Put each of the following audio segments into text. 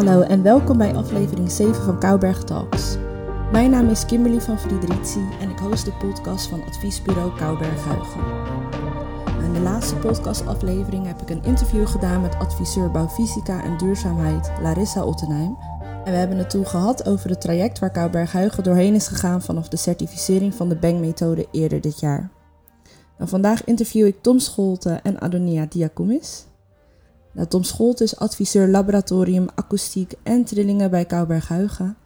Hallo en welkom bij aflevering 7 van Kouberg Talks. Mijn naam is Kimberly van Friedritie en ik host de podcast van adviesbureau Kouberg Huigen. In de laatste podcastaflevering heb ik een interview gedaan met adviseur bouwfysica en duurzaamheid Larissa Ottenheim. En we hebben het toen gehad over het traject waar Kouberg Huigen doorheen is gegaan vanaf de certificering van de Bang-methode eerder dit jaar. En vandaag interview ik Tom Scholte en Adonia Diakomis. Tom Scholte is adviseur laboratorium akoestiek en trillingen bij Kouberg Huigen.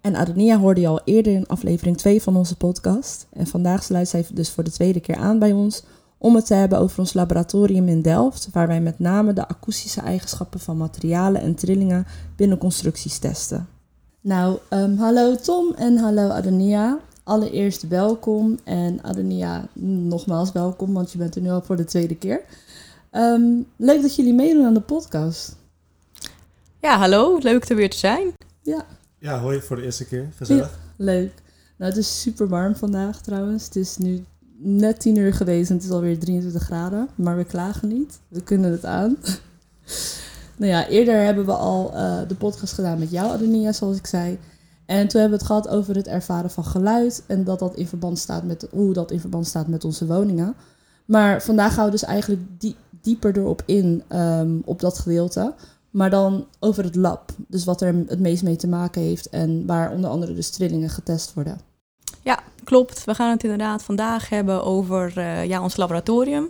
En Adonia hoorde je al eerder in aflevering 2 van onze podcast. En vandaag sluit zij dus voor de tweede keer aan bij ons om het te hebben over ons laboratorium in Delft, waar wij met name de akoestische eigenschappen van materialen en trillingen binnen constructies testen. Nou, um, hallo Tom en hallo Adonia. Allereerst welkom en Adonia, nogmaals welkom, want je bent er nu al voor de tweede keer. Um, leuk dat jullie meedoen aan de podcast. Ja, hallo, leuk er weer te zijn. Ja. Ja, hoi voor de eerste keer. Gezellig. Ja, leuk. Nou, het is super warm vandaag trouwens. Het is nu net tien uur geweest en het is alweer 23 graden. Maar we klagen niet. We kunnen het aan. nou ja, eerder hebben we al uh, de podcast gedaan met jou, Adonia, zoals ik zei. En toen hebben we het gehad over het ervaren van geluid. En dat dat in verband staat met hoe dat in verband staat met onze woningen. Maar vandaag gaan we dus eigenlijk die, dieper erop in, um, op dat gedeelte. Maar dan over het lab. Dus wat er het meest mee te maken heeft en waar onder andere de trillingen getest worden. Ja, klopt. We gaan het inderdaad vandaag hebben over uh, ja, ons laboratorium.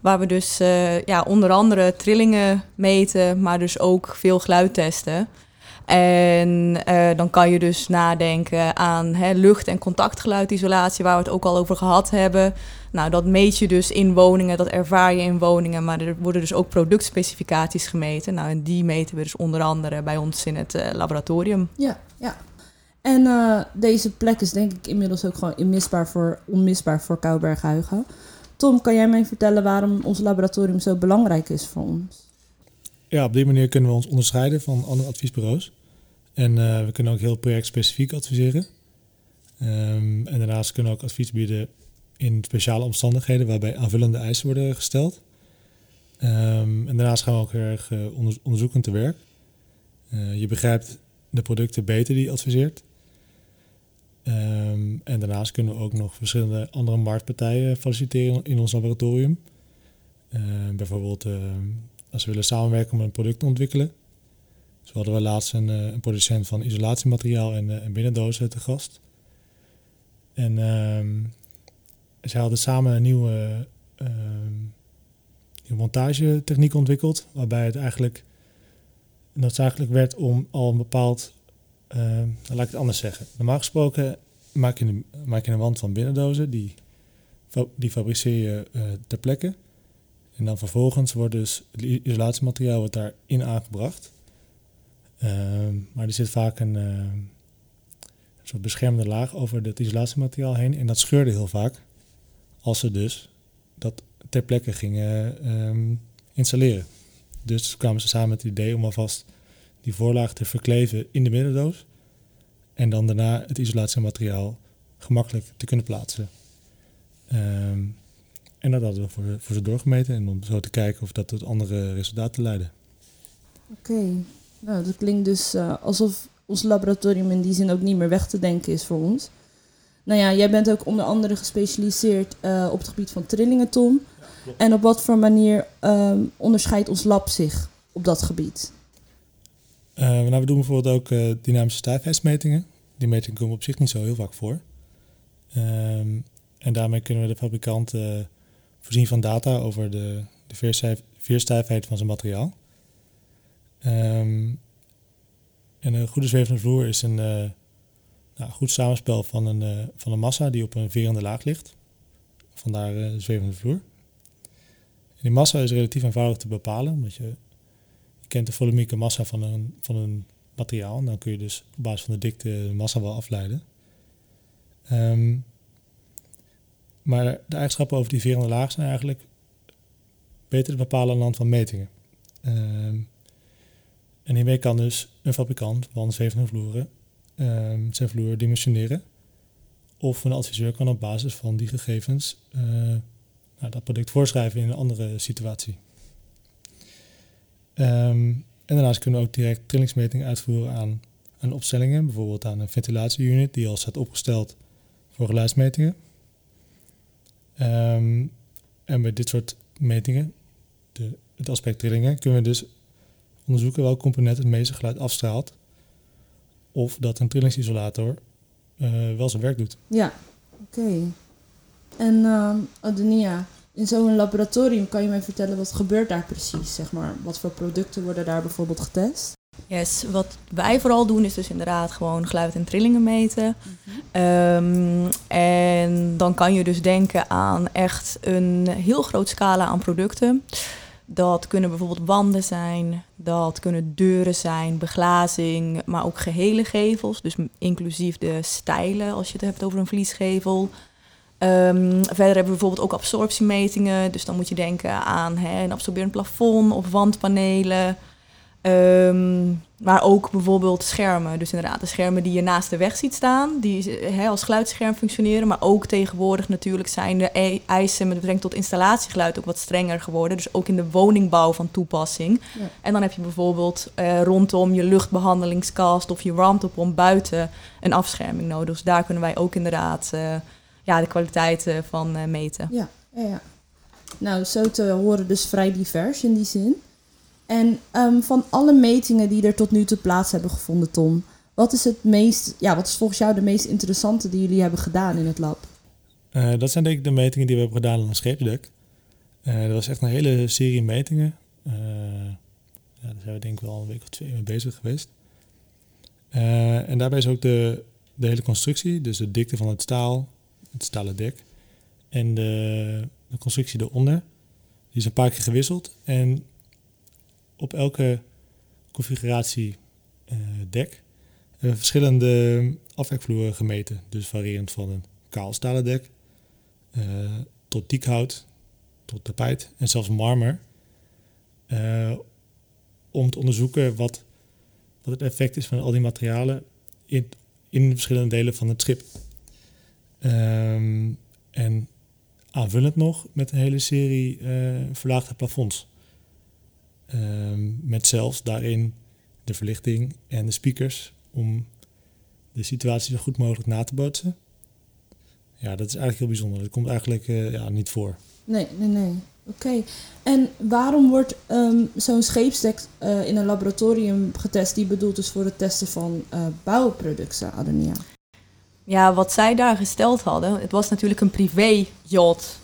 Waar we dus uh, ja, onder andere trillingen meten, maar dus ook veel geluid testen. En uh, dan kan je dus nadenken aan hè, lucht- en contactgeluidisolatie, waar we het ook al over gehad hebben. Nou, dat meet je dus in woningen, dat ervaar je in woningen, maar er worden dus ook productspecificaties gemeten. Nou, en die meten we dus onder andere bij ons in het uh, laboratorium. Ja, ja. En uh, deze plek is denk ik inmiddels ook gewoon onmisbaar voor, onmisbaar voor Kouberg-Huigen. Tom, kan jij mij vertellen waarom ons laboratorium zo belangrijk is voor ons? Ja, op die manier kunnen we ons onderscheiden van andere adviesbureaus. En uh, we kunnen ook heel projectspecifiek adviseren. Um, en daarnaast kunnen we ook advies bieden in speciale omstandigheden waarbij aanvullende eisen worden gesteld. Um, en daarnaast gaan we ook erg uh, onder, onderzoekend te werk. Uh, je begrijpt de producten beter die je adviseert. Um, en daarnaast kunnen we ook nog verschillende andere marktpartijen faciliteren in ons laboratorium. Bijvoorbeeld als we willen samenwerken om een product te ontwikkelen. Zo hadden we laatst een, een producent van isolatiemateriaal en, en binnendozen te gast. En um, zij hadden samen een nieuwe, uh, nieuwe montagetechniek ontwikkeld, waarbij het eigenlijk noodzakelijk werd om al een bepaald, uh, laat ik het anders zeggen. Normaal gesproken maak je een, maak je een wand van binnendozen, die, die fabriceer je uh, ter plekke. En dan vervolgens wordt dus het isolatiemateriaal wordt daarin aangebracht. Ehm, maar er zit vaak een, een soort beschermende laag over het isolatiemateriaal heen. En dat scheurde heel vaak als ze dus dat ter plekke gingen um, installeren. Dus kwamen ze samen met het idee om alvast die voorlaag te verkleven in de middendoos. En dan daarna het isolatiemateriaal gemakkelijk te kunnen plaatsen. Um, en dat hadden we voor, voor ze doorgemeten en om zo te kijken of dat tot andere resultaten leidde. Oké, okay. nou dat klinkt dus uh, alsof ons laboratorium in die zin ook niet meer weg te denken is voor ons. Nou ja, jij bent ook onder andere gespecialiseerd uh, op het gebied van trillingen, Tom. Ja, en op wat voor manier um, onderscheidt ons lab zich op dat gebied? Uh, nou, we doen bijvoorbeeld ook uh, dynamische stijfheidsmetingen. Die metingen komen op zich niet zo heel vaak voor. Um, en daarmee kunnen we de fabrikant voorzien van data over de, de veerstijf, veerstijfheid van zijn materiaal. Um, en een goede zwevende vloer is een nou, goed samenspel van een, uh, van een massa die op een verende laag ligt. Vandaar uh, de zwevende vloer. En die massa is relatief eenvoudig te bepalen, omdat je, kent de volumieke massa van een, van een materiaal. En dan kun je dus op basis van de dikte de massa wel afleiden. Um, maar de eigenschappen over die verende laag zijn eigenlijk beter te bepalen aan de hand van metingen. Um, en hiermee kan dus een fabrikant van zwevende vloeren um, zijn vloer dimensioneren. Of een adviseur kan op basis van die gegevens uh, nou, dat product voorschrijven in een andere situatie. Um, En daarnaast kunnen we ook direct trillingsmetingen uitvoeren aan, aan opstellingen, bijvoorbeeld aan een ventilatieunit die al staat opgesteld voor geluidsmetingen. Ehm, en bij dit soort metingen, de, het aspect trillingen, kunnen we dus onderzoeken welk component het meeste geluid afstraalt. Of dat een trillingsisolator uh, wel zijn werk doet. Ja, oké. En uh, Adonia, in zo'n laboratorium kan je mij vertellen wat gebeurt daar precies? Zeg maar, wat voor producten worden daar bijvoorbeeld getest? Yes, wat wij vooral doen is dus inderdaad gewoon geluid en trillingen meten. um, en dan kan je dus denken aan echt een heel groot scala aan producten. Dat kunnen bijvoorbeeld wanden zijn, dat kunnen deuren zijn, beglazing, maar ook gehele gevels. Dus inclusief de stijlen als je het hebt over een vliesgevel. Um, verder hebben we bijvoorbeeld ook absorptiemetingen. Dus dan moet je denken aan een absorberend plafond of wandpanelen. Um, maar ook bijvoorbeeld schermen. Dus inderdaad, de schermen die je naast de weg ziet staan, die hè, als geluidsscherm functioneren. Maar ook tegenwoordig natuurlijk zijn de e- eisen met betrekking tot installatiegeluid ook wat strenger geworden. Dus ook in de woningbouw van toepassing. Ja. En dan heb je bijvoorbeeld uh, rondom je luchtbehandelingskast of je warmtepomp buiten een afscherming nodig. Dus daar kunnen wij ook inderdaad uh, ja, de kwaliteit uh, van meten. Ja, ja, ja. Nou, zo te horen dus vrij divers in die zin. En um, van alle metingen die er tot nu toe plaats hebben gevonden, Tom, wat is het meest, ja, wat is volgens jou de meest interessante die jullie hebben gedaan in het lab? Uh, dat zijn denk ik de metingen die we hebben gedaan aan een scheepsdek. Dat was echt een hele serie metingen. Uh, ja, daar zijn we denk ik wel een week of twee mee bezig geweest. en daarbij is ook de, de hele constructie, dus de dikte van het staal, het stalen dek en de, de constructie eronder, die is een paar keer gewisseld. En op elke configuratie uh, dek we verschillende afwerkvloeren gemeten. Dus variërend van een kaal stalen dek uh, tot diekhout, tot tapijt en zelfs marmer. Om te onderzoeken wat, wat het effect is van al die materialen in, in verschillende delen van het schip. Um, en aanvullend nog met een hele serie verlaagde plafonds. Um, met zelfs daarin de verlichting en de speakers om de situatie zo goed mogelijk na te bootsen. Ja, dat is eigenlijk heel bijzonder. Dat komt eigenlijk uh, ja, niet voor. Nee, nee, nee. Oké. Okay. En waarom wordt um, zo'n scheepsdek uh, in een laboratorium getest die bedoeld is voor het testen van uh, bouwproducten, Adenia? Ja, wat zij daar gesteld hadden, het was natuurlijk een privé yacht.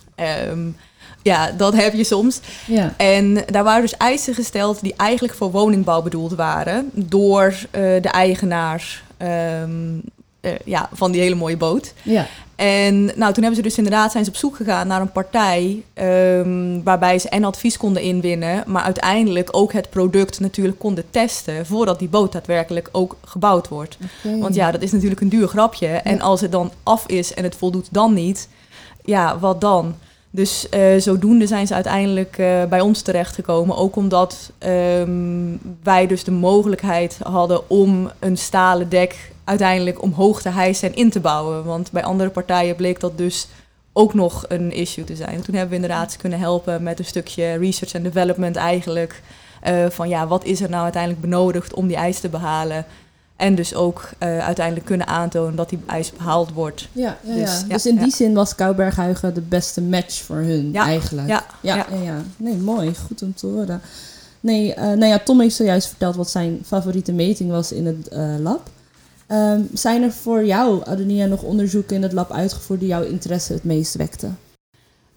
Um, ja, dat heb je soms. Ja. En daar waren dus eisen gesteld die eigenlijk voor woningbouw bedoeld waren door uh, de eigenaar um, uh, ja, van die hele mooie boot. Ja. En nou, toen hebben ze dus inderdaad zijn ze op zoek gegaan naar een partij um, waarbij ze en advies konden inwinnen, maar uiteindelijk ook het product natuurlijk konden testen voordat die boot daadwerkelijk ook gebouwd wordt. Okay. Want ja, dat is natuurlijk een duur grapje. Ja. En als het dan af is en het voldoet dan niet, ja, wat dan? Dus uh, zodoende zijn ze uiteindelijk uh, bij ons terechtgekomen. Ook omdat um, wij dus de mogelijkheid hadden om een stalen dek uiteindelijk omhoog te hijsen en in te bouwen. Want bij andere partijen bleek dat dus ook nog een issue te zijn. En toen hebben we inderdaad kunnen helpen met een stukje research en development eigenlijk. Uh, van ja, wat is er nou uiteindelijk benodigd om die eis te behalen? En dus ook uh, uiteindelijk kunnen aantonen dat die eis behaald wordt. Ja, ja, dus, ja. dus in die zin was Kouberghuigen de beste match voor hun eigenlijk. Ja, ja, ja. Nee, mooi. Goed om te horen. Nee, uh, nou ja, Tom heeft zojuist verteld wat zijn favoriete meting was in het uh, lab. Um, zijn er voor jou, Adonia, nog onderzoeken in het lab uitgevoerd die jouw interesse het meest wekten?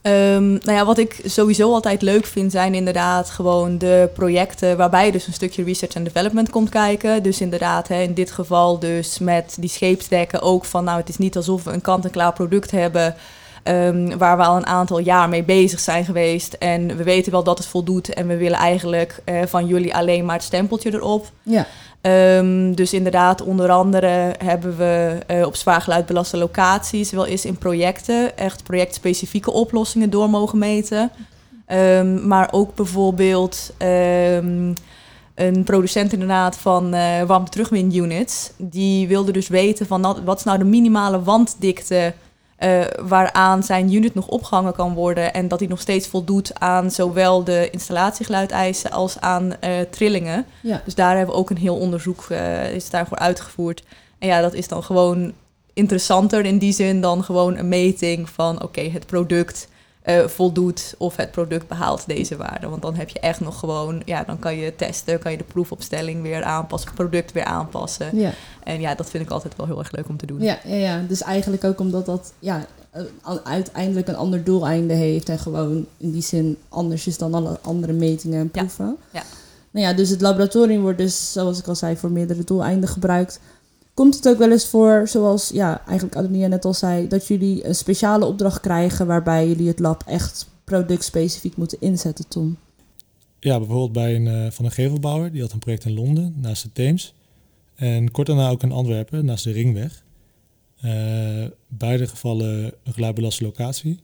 Um, nou ja, wat ik sowieso altijd leuk vind, zijn inderdaad gewoon de projecten waarbij dus een stukje research en development komt kijken. Dus inderdaad, hè, in dit geval dus met die scheepsdekken ook van, nou het is niet alsof we een kant-en-klaar product hebben um, waar we al een aantal jaar mee bezig zijn geweest. En we weten wel dat het voldoet en we willen eigenlijk uh, van jullie alleen maar het stempeltje erop. Ja. Um, dus inderdaad, onder andere hebben we uh, op zwaar geluidbelaste locaties wel eens in projecten echt projectspecifieke oplossingen door mogen meten. Um, maar ook bijvoorbeeld um, een producent inderdaad van uh, warmte terugwin units. Die wilde dus weten van wat is nou de minimale wanddikte eh, waaraan zijn unit nog opgehangen kan worden en dat hij nog steeds voldoet aan zowel de installatiegeluideisen als aan eh, trillingen. Ja. Dus daar hebben we ook een heel onderzoek eh, is daarvoor uitgevoerd. En ja, dat is dan gewoon interessanter in die zin dan gewoon een meting van oké, het product eh, voldoet of het product behaalt deze waarde. Want dan heb je echt nog gewoon, ja, dan kan je testen, kan je de proefopstelling weer aanpassen, het product weer aanpassen. Ja. En ja, dat vind ik altijd wel heel erg leuk om te doen. Ja, ja, ja, dus eigenlijk ook omdat dat ja, eh, uiteindelijk een ander doeleinde heeft en gewoon in die zin anders is dan alle andere metingen en Ja, proeven. ja. Nou ja, dus het laboratorium wordt dus, zoals ik al zei, voor meerdere doeleinden gebruikt. Komt het ook wel eens voor, zoals ja, eigenlijk Adonia net al zei, dat jullie een speciale opdracht krijgen waarbij jullie het lab echt productspecifiek moeten inzetten, Tom? Ja, bijvoorbeeld bij een eh, van een gevelbouwer. Die had een project in Londen, naast de Theems. En kort daarna ook in Antwerpen, naast de Ringweg. Eh, beide gevallen een geluidbelaste locatie.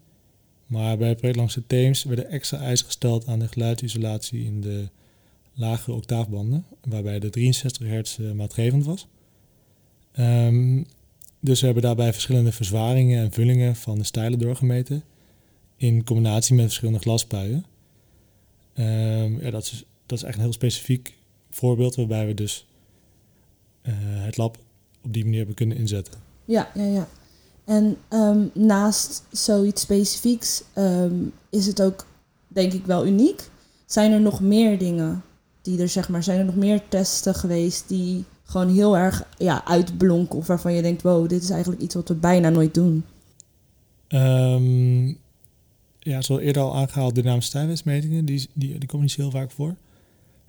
Maar bij het project langs de Theems werden extra eisen gesteld aan de geluidsisolatie in de lagere octaafbanden. Waarbij de 63 hertz eh, maatgevend was. Ehm, dus we hebben daarbij verschillende verzwaringen en vullingen van de stijlen doorgemeten. In combinatie met verschillende glaspuien. Ehm, ja, dat, is, dat is echt een heel specifiek voorbeeld waarbij we dus eh, het lab op die manier hebben kunnen inzetten. Ja, ja, ja. En ehm, naast zoiets specifieks is het ook, denk ik, wel uniek. Zijn er nog meer dingen die er, zeg maar, zijn er nog meer testen geweest die gewoon heel erg ja, uitblonken of waarvan je denkt, wow, dit is eigenlijk iets wat we bijna nooit doen? Ehm, ja, zoals eerder al aangehaald, dynamische stijfheidsmetingen, die, die, die komen niet zo heel vaak voor.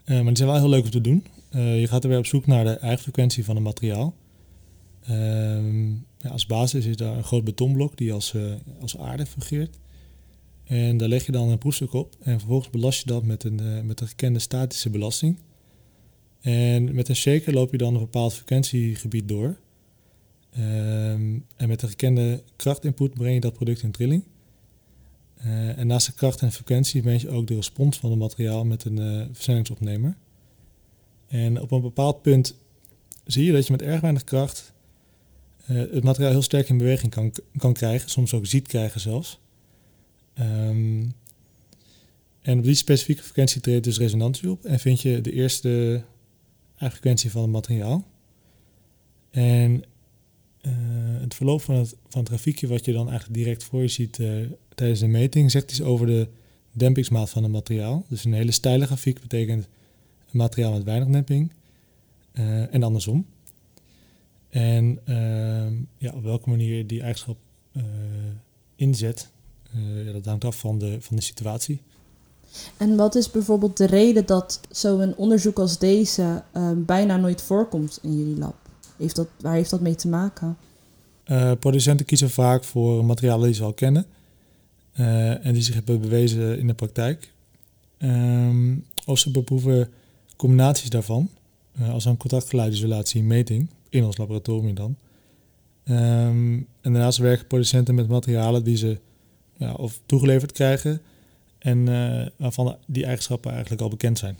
Eh, maar die zijn wel heel leuk om te doen. Eh, je gaat er weer op zoek naar de eigen frequentie van een materiaal. Ehm, ja, als basis is daar een groot betonblok die als, eh, als aarde fungeert. En daar leg je dan een proefstuk op en vervolgens belast je dat met een, met een gekende statische belasting. En met een shaker loop je dan een bepaald frequentiegebied door. Ehm, en met de gekende krachtinput breng je dat product in trilling. Eh, en naast de kracht en frequentie meet je ook de respons van het materiaal met een eh versnellingsopnemer. En op een bepaald punt zie je dat je met erg weinig kracht eh, het materiaal heel sterk in beweging kan, kan krijgen, soms ook ziet krijgen zelfs. Ehm, en op die specifieke frequentie treedt dus resonantie op en vind je de eerste eigen frequentie van het materiaal. En eh, het verloop van het, van het grafiekje, wat je dan eigenlijk direct voor je ziet eh, tijdens de meting, zegt iets over de dempingsmaat van het materiaal. Dus een hele steile grafiek betekent een materiaal met weinig demping eh, en andersom. En ehm, ja, op welke manier je die eigenschap inzet, ja, dat hangt af van de, van de situatie. En wat is bijvoorbeeld de reden dat zo'n onderzoek als deze eh, bijna nooit voorkomt in jullie lab? Heeft dat, waar heeft dat mee te maken? Eh, producenten kiezen vaak voor materialen die ze al kennen eh, en die zich hebben bewezen in de praktijk. Ehm, of ze beproeven combinaties daarvan, eh, als een contactgeluidisolatie meting, in ons laboratorium dan. Ehm, en daarnaast werken producenten met materialen die ze ja, of toegeleverd krijgen en eh, waarvan die eigenschappen eigenlijk al bekend zijn.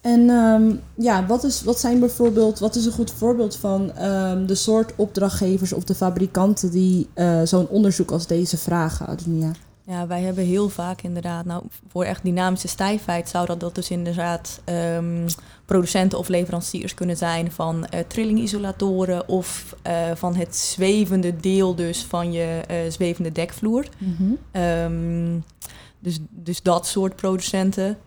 En ehm, ja, wat, is, wat zijn bijvoorbeeld, wat is een goed voorbeeld van ehm, de soort opdrachtgevers of de fabrikanten die eh, zo'n onderzoek als deze vragen, Adonia? Ja, wij hebben heel vaak inderdaad, nou voor echt dynamische stijfheid zou dat, dat dus inderdaad ehm, producenten of leveranciers kunnen zijn van eh, trillingisolatoren of eh, van het zwevende deel dus van je eh, zwevende dekvloer. Ehm, dus, dus dat soort producenten.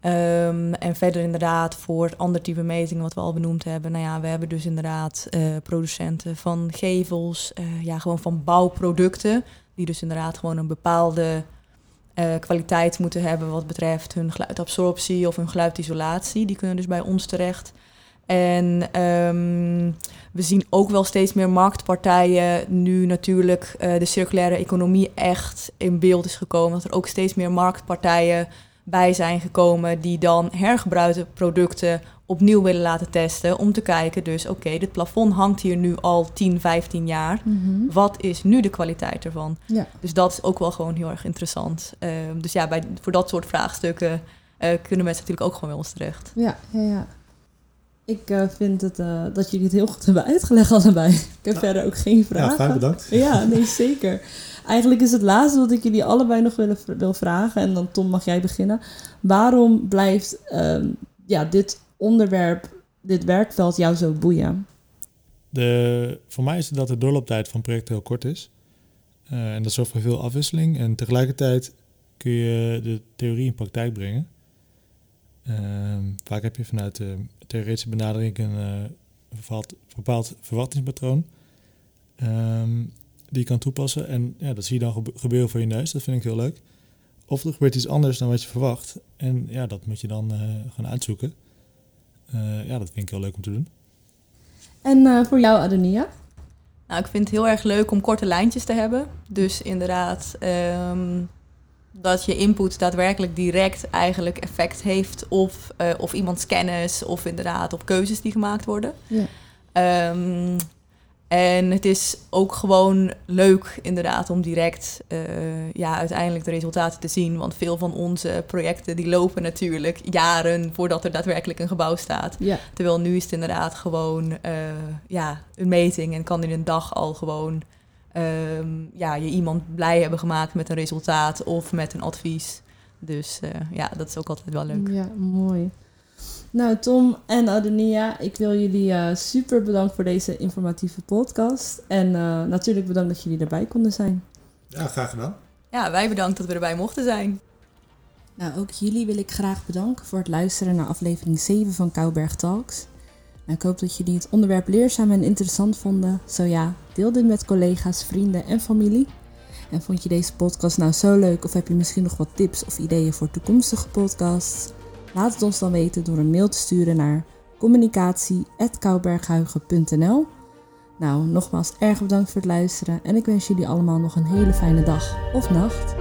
Ehm, en verder inderdaad voor ander type metingen wat we al benoemd hebben. Nou ja, we hebben dus inderdaad eh, producenten van gevels, eh, ja, gewoon van bouwproducten. Die dus inderdaad gewoon een bepaalde eh, kwaliteit moeten hebben wat betreft hun geluidabsorptie of hun geluidisolatie. Die kunnen dus bij ons terecht. En ehm, we zien ook wel steeds meer marktpartijen nu natuurlijk eh, de circulaire economie echt in beeld is gekomen. Dat er ook steeds meer marktpartijen bij zijn gekomen die dan hergebruikte producten opnieuw willen laten testen. Om te kijken dus, oké, dit plafond hangt hier nu al 10, 15 jaar. Wat is nu de kwaliteit ervan? Ja. Dus dat is ook wel gewoon heel erg interessant. Ehm, dus ja, bij, voor dat soort vraagstukken eh, kunnen mensen natuurlijk ook gewoon bij ons terecht. Ja, ja, ja. Ik eh, vind het, eh, dat jullie het heel goed hebben uitgelegd allebei. Ik heb verder ook geen vragen. Ja, fijn bedankt. Ja, nee, zeker. Eigenlijk is het laatste wat ik jullie allebei nog willen, wil vragen, en dan Tom mag jij beginnen. Waarom blijft ehm, ja, dit onderwerp, dit werkveld jou zo boeien? De, voor mij is het dat de doorlooptijd van projecten heel kort is. Eh, en dat zorgt voor veel afwisseling. En tegelijkertijd kun je de theorie in praktijk brengen. Ehm, vaak heb je vanuit de theoretische benadering een uh, bepaald, bepaald verwachtingspatroon ehm, die je kan toepassen. En ja, dat zie je dan gebeuren voor je neus. Dat vind ik heel leuk. Of er gebeurt iets anders dan wat je verwacht. En ja, dat moet je dan uh, gaan uitzoeken. ja, dat vind ik heel leuk om te doen. En voor jou, Adonia? Nou, ik vind het heel erg leuk om korte lijntjes te hebben. Dus inderdaad, um, dat je input daadwerkelijk direct eigenlijk effect heeft op, uh, of iemands kennis of inderdaad op keuzes die gemaakt worden. Ja. Um, en het is ook gewoon leuk inderdaad om direct uh, ja, uiteindelijk de resultaten te zien. Want veel van onze projecten die lopen natuurlijk jaren voordat er daadwerkelijk een gebouw staat. Ja. Terwijl nu is het inderdaad gewoon uh, ja, een meting en kan in een dag al gewoon um, ja, je iemand blij hebben gemaakt met een resultaat of met een advies. Dus uh, ja, dat is ook altijd wel leuk. Ja, mooi. Nou, Tom en Adonia, ik wil jullie uh, super bedanken voor deze informatieve podcast. En uh, natuurlijk bedankt dat jullie erbij konden zijn. Ja, graag gedaan. Ja, wij bedankt dat we erbij mochten zijn. Nou, ook jullie wil ik graag bedanken voor het luisteren naar aflevering 7 van Kouberg Talks. Ik hoop dat jullie het onderwerp leerzaam en interessant vonden. Zo ja, deel dit met collega's, vrienden en familie. En vond je deze podcast nou zo leuk of heb je misschien nog wat tips of ideeën voor toekomstige podcasts? Laat het ons dan weten door een mail te sturen naar communicatie.kouberghuigen.nl Nou, nogmaals erg bedankt voor het luisteren en ik wens jullie allemaal nog een hele fijne dag of nacht.